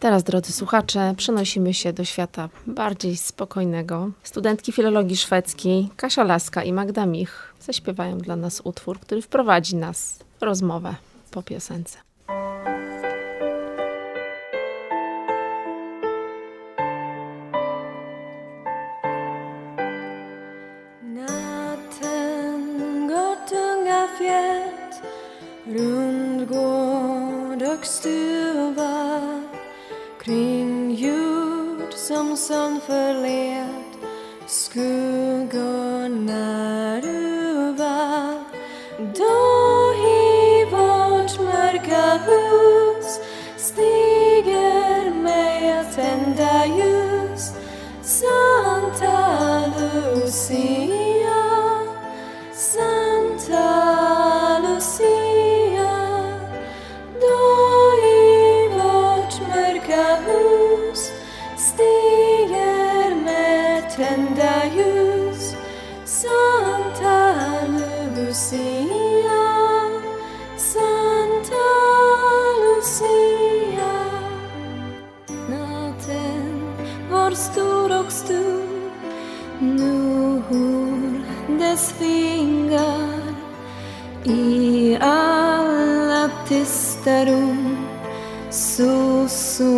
Teraz, drodzy słuchacze, przenosimy się do świata bardziej spokojnego. Studentki filologii szwedzkiej Kasia Laska i Magda Mich zaśpiewają dla nas utwór, który wprowadzi nas w rozmowę po piosence. Kring jord som sömn förled Skuggorna susumma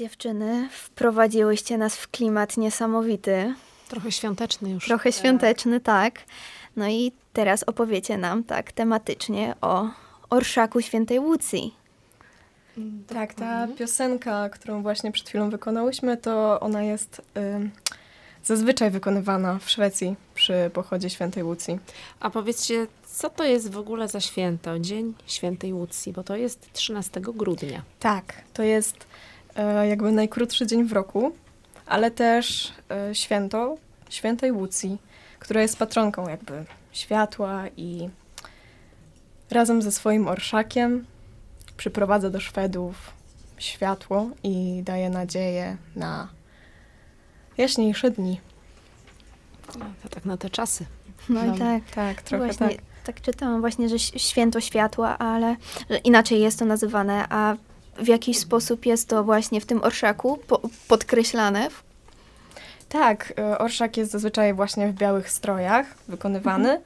dziewczyny, wprowadziłyście nas w klimat niesamowity, Trochę świąteczny już. trochę świąteczny, tak. No i teraz opowiecie nam tak tematycznie o orszaku świętej Łucji. Tak, ta piosenka, którą właśnie przed chwilą wykonałyśmy, to ona jest y, zazwyczaj wykonywana w Szwecji przy pochodzie świętej Łucji. A powiedzcie, co to jest w ogóle za święto? Dzień Świętej Łucji, bo to jest 13 grudnia. Tak, to jest jakby najkrótszy dzień w roku, ale też e, święto świętej Łucji, która jest patronką jakby światła i razem ze swoim orszakiem przyprowadza do Szwedów światło i daje nadzieję na jaśniejsze dni. No, to tak na te czasy. No i Dobra. tak. Tak, trochę właśnie, tak. tak czytałam właśnie, że święto światła, ale że inaczej jest to nazywane, a w jakiś sposób jest to właśnie w tym orszaku po, podkreślane. Tak, e, orszak jest zazwyczaj właśnie w białych strojach wykonywany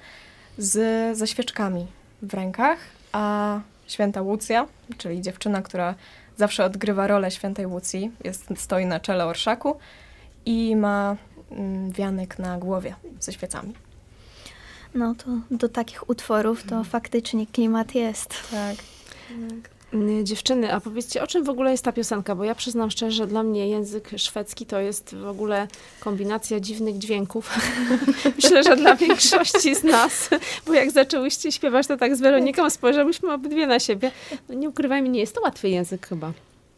z, ze świeczkami w rękach, a święta Łucja, czyli dziewczyna, która zawsze odgrywa rolę świętej Łucji, jest, stoi na czele orszaku i ma mm, wianek na głowie ze świecami. No to do takich utworów to faktycznie klimat jest. Tak. Y, Dziewczyny, a powiedzcie, o czym w ogóle jest ta piosenka? Bo ja przyznam szczerze, że dla mnie język szwedzki to jest w ogóle kombinacja dziwnych dźwięków. Myślę, że dla większości z nas, bo jak zaczęłyście śpiewać, to tak z Weroniką spojrzałyśmy obydwie na siebie. No nie ukrywajmy, nie jest to łatwy język chyba.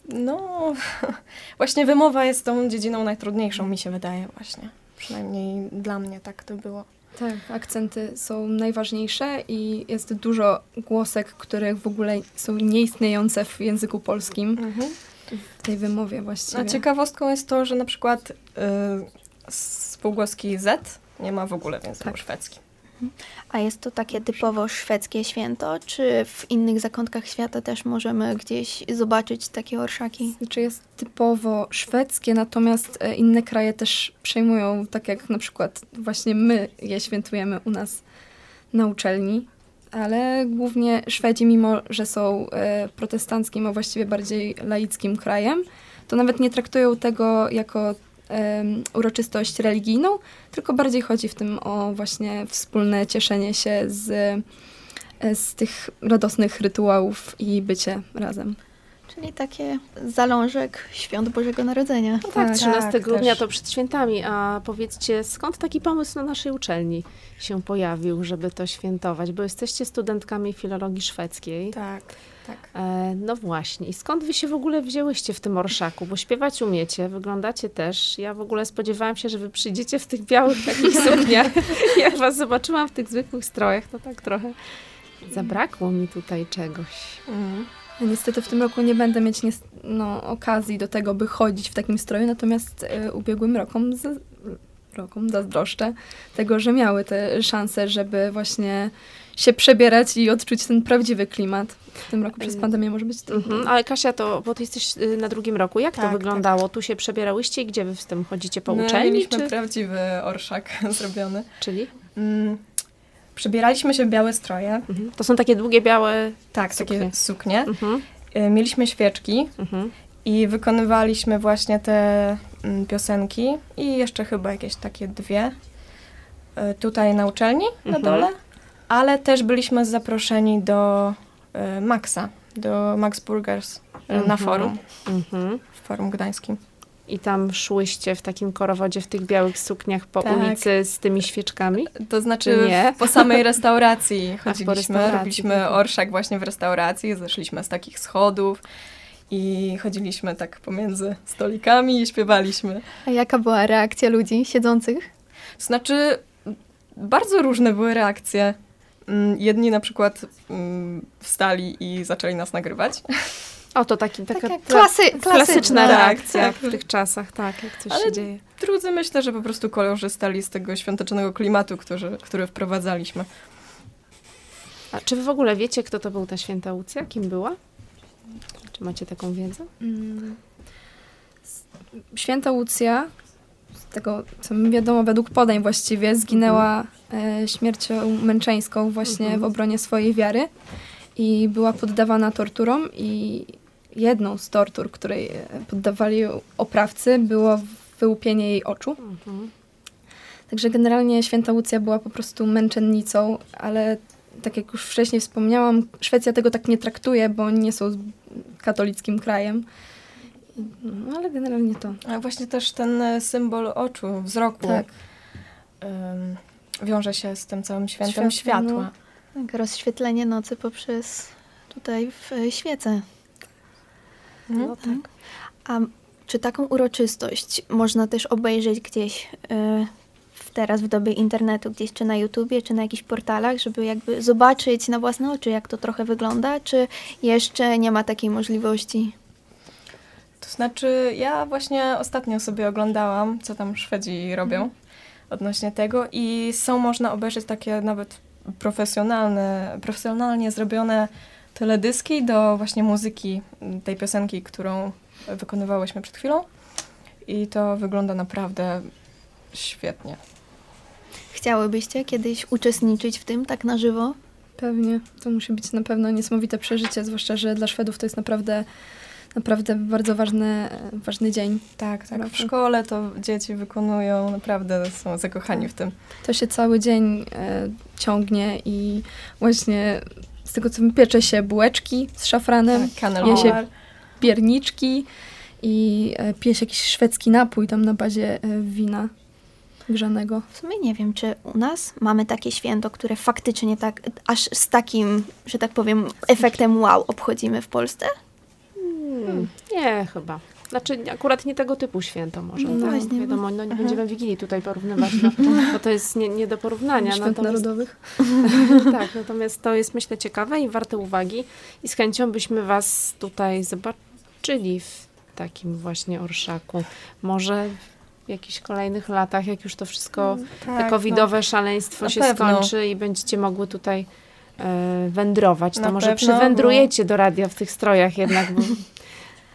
No, właśnie wymowa jest tą dziedziną najtrudniejszą, mi się wydaje właśnie. Przynajmniej dla mnie tak to było. Tak, akcenty są najważniejsze i jest dużo głosek, które w ogóle są nieistniejące w języku polskim, w tej wymowie właściwie. A ciekawostką jest to, że na przykład y, spółgłoski Z nie ma w ogóle w języku Tak. szwedzkim. A jest to takie typowo szwedzkie święto, czy w innych zakątkach świata też możemy gdzieś zobaczyć takie orszaki? Znaczy jest typowo szwedzkie, natomiast e, inne kraje też przejmują, tak jak na przykład właśnie my je świętujemy u nas na uczelni. Ale głównie Szwedzi, mimo że są e, protestanckim, a właściwie bardziej laickim krajem, to nawet nie traktują tego jako uroczystość religijną, tylko bardziej chodzi w tym o właśnie wspólne cieszenie się z, z tych radosnych rytuałów i bycie razem. Czyli takie zalążek świąt Bożego Narodzenia. No tak, Tak, 13 tak, grudnia też. to przed świętami, a powiedzcie, skąd taki pomysł na naszej uczelni się pojawił, żeby to świętować? Bo jesteście studentkami filologii szwedzkiej. Tak, tak. E, no właśnie. I skąd wy się w ogóle wzięłyście w tym orszaku? Bo śpiewać umiecie, wyglądacie też. Ja w ogóle spodziewałam się, że wy przyjdziecie w tych białych takich sukniach. Jak was zobaczyłam w tych zwykłych strojach, to tak trochę zabrakło mi tutaj czegoś. Mhm. Niestety w tym roku nie będę mieć nies- no, okazji do tego, by chodzić w takim stroju, natomiast e, ubiegłym rokom, z- rokom zazdroszczę tego, że miały te szanse, żeby właśnie się przebierać i odczuć ten prawdziwy klimat. W tym roku przez Mm. pandemię może być. Mhm. Ale Kasia, to, bo ty jesteś y, na drugim roku, jak to Tak, wyglądało? Tu się przebierałyście i gdzie wy z tym chodzicie? Po My uczelni? mieliśmy Czy... prawdziwy orszak zrobiony. Czyli? Mm. Przebieraliśmy się w białe stroje. Mhm. To są takie długie, białe... Tak, Suknie. takie suknie. Mhm. Y, Mieliśmy świeczki Mhm. i wykonywaliśmy właśnie te mm, piosenki i jeszcze chyba jakieś takie dwie y, tutaj na uczelni na Mhm. dole, ale też byliśmy zaproszeni do y, Maxa, do Max Burgers na Mhm. forum, Mhm. w forum gdańskim. I tam szłyście w takim korowodzie, w tych białych sukniach po Tak. ulicy z tymi świeczkami? To znaczy Czy nie? po samej restauracji chodziliśmy, restauracji, robiliśmy tak. orszak właśnie w restauracji, zeszliśmy z takich schodów i chodziliśmy tak pomiędzy stolikami i śpiewaliśmy. A jaka była reakcja ludzi siedzących? Znaczy, bardzo różne były reakcje. Mm, Jedni na przykład mm, wstali i zaczęli nas nagrywać, O, to taki, taka Taka klasy, klasyczna klasyczna reakcja tak. w tych czasach, tak, jak coś Ale- się dzieje. drudzy myślę, że po prostu korzystali z tego świątecznego klimatu, który, który wprowadzaliśmy. A czy wy w ogóle wiecie, kto to był ta święta Łucja? Kim była? Czy macie taką wiedzę? Mm. Święta Łucja, z tego co mi wiadomo, według podań właściwie, zginęła e, śmiercią męczeńską właśnie Mhm. w obronie swojej wiary i była poddawana torturom i jedną z tortur, której e, poddawali oprawcy, było wyłupienie jej oczu. Mhm. Także generalnie święta Łucja była po prostu męczennicą, ale tak jak już wcześniej wspomniałam, Szwecja tego tak nie traktuje, bo oni nie są katolickim krajem. No, ale generalnie to. A właśnie też ten e, symbol oczu, wzroku Tak. wiąże się z tym całym Światło, świętem światła. Tak, rozświetlenie nocy poprzez tutaj w e, świece. Mhm. No tak. A czy taką uroczystość można też obejrzeć gdzieś w, teraz w dobie internetu, gdzieś czy na YouTubie, czy na jakichś portalach, żeby jakby zobaczyć na własne oczy, jak to trochę wygląda, czy jeszcze nie ma takiej możliwości? To znaczy, ja właśnie ostatnio sobie oglądałam, co tam Szwedzi robią odnośnie tego i są można obejrzeć takie nawet profesjonalne, profesjonalnie zrobione teledyski do właśnie muzyki tej piosenki, którą wykonywałyśmy przed chwilą. I to wygląda naprawdę świetnie. Chciałybyście kiedyś uczestniczyć w tym tak na żywo? Pewnie. To musi być na pewno niesamowite przeżycie, zwłaszcza, że dla Szwedów to jest naprawdę, naprawdę bardzo ważny, ważny dzień. Tak, tak. W szkole to dzieci wykonują, naprawdę są zakochani w tym. To się cały dzień e, ciągnie i właśnie z tego co mi piecze się bułeczki z szafranem, Tak, Ja się- pierniczki i e, pije się jakiś szwedzki napój tam na bazie e, wina grzanego. W sumie nie wiem, czy u nas mamy takie święto, które faktycznie tak, aż z takim, że tak powiem, efektem wow obchodzimy w Polsce? Hmm, nie, chyba. Znaczy akurat nie tego typu święto może. No tak? właśnie, Wiadomo, no nie będziemy Wigilii tutaj porównywać, no, bo to jest nie, nie do porównania. Świąt Natomiast- narodowych. tak, natomiast to jest myślę ciekawe i warte uwagi i z chęcią byśmy was tutaj zobaczyli w takim właśnie orszaku. Może w jakichś kolejnych latach, jak już to wszystko, te Tak, covidowe szaleństwo Na się pewno. skończy i będziecie mogły tutaj e, wędrować, to Na może pewno, przywędrujecie do radia w tych strojach jednak, bo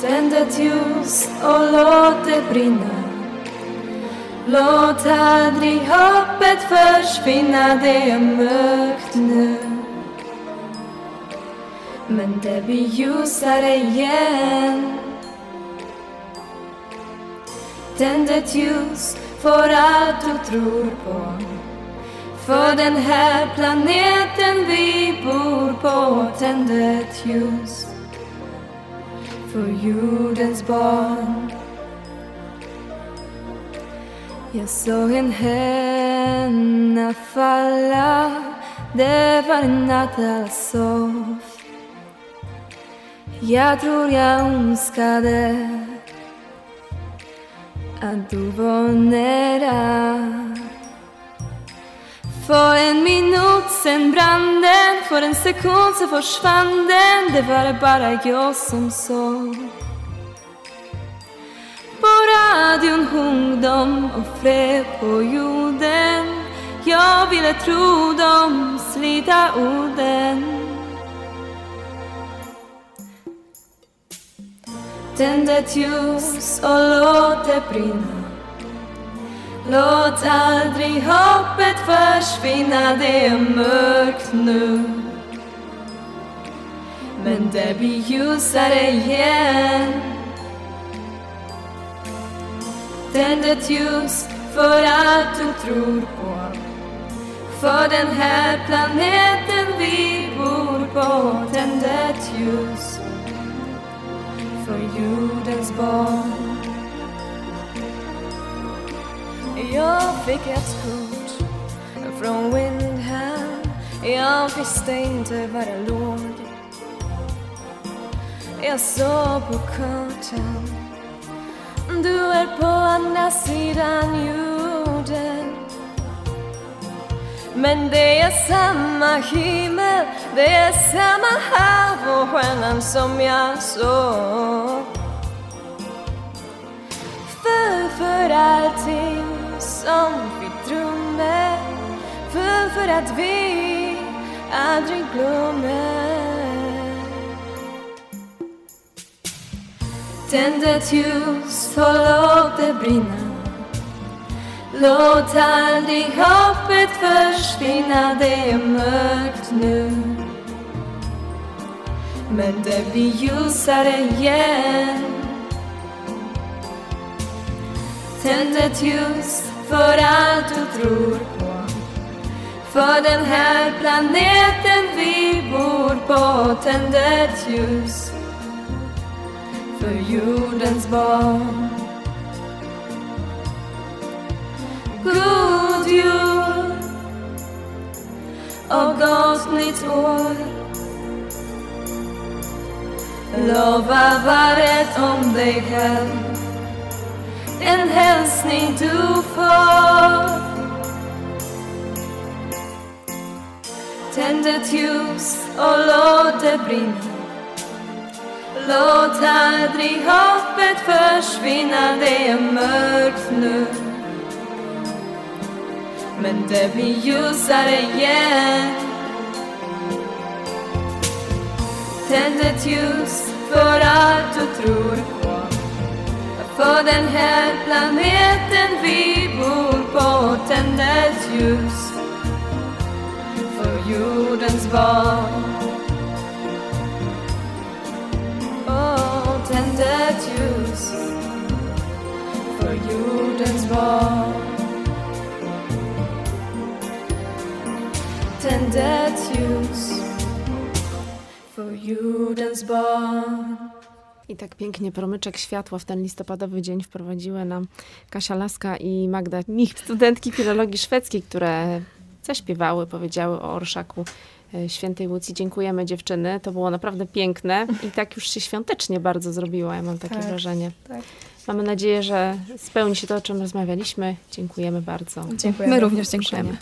Tänd ett ljus och låt det brinna. Låt aldrig hoppet försvinna, det är mörkt nu. Men det blir ljusare igen. Tänd ett ljus för allt du tror på. För den här planeten vi bor på Tänd ett ljus för jordens barn. Jag såg en henna falla. Det var en natt alla sov jag tror jag önskade att du var nära. För en minut sen brann den, för en sekund så försvann den. Det var bara jag som såg. På radion sjöng de och fred på jorden. Jag ville tro de slita orden Tänd ett ljus och låt det brinna. Låt aldrig hoppet försvinna, det är mörkt nu. Men det blir ljusare igen. Tänd ett ljus för allt du tror på. För den här planeten vi bor på. Tänd ett ljus för jordens barn. Fick ett kort från Windham Jag visste inte var det låg. Jag såg på kartan. Du är på andra sidan jorden. Men det är samma himmel, det är samma hav och stjärnan som jag såg. För för allting som vi drömmer. För för att vi aldrig glömmer. Tänd ett ljus och låt det brinna. Låt aldrig hoppet försvinna, det är mörkt nu. Men det blir ljusare igen. Tänd ett ljus för allt du tror på. För den här planeten vi bor på Tänd ett ljus. För jordens barn. God jul och gott nytt år. Lova var om dig själv. En hälsning du får. Tänd ett ljus och låt det brinna. Låt aldrig hoppet försvinna, det är mörkt nu. Men det blir ljusare igen. Tänd ett ljus för allt du tror. För den här planeten vi bor på tändes ljus för jordens barn. Oh, tändes ljus för jordens barn. Tändes ljus för jordens barn. I tak pięknie promyczek światła w ten listopadowy dzień wprowadziły nam Kasia Laska i Magda Mich, studentki filologii szwedzkiej, które zaśpiewały, powiedziały o orszaku e, świętej Łucji. Dziękujemy dziewczyny, to było naprawdę piękne i tak już się świątecznie bardzo zrobiło, ja mam takie Tak, wrażenie. tak. Mamy nadzieję, że spełni się to, o czym rozmawialiśmy. Dziękujemy bardzo. Dziękujemy. My również dziękujemy.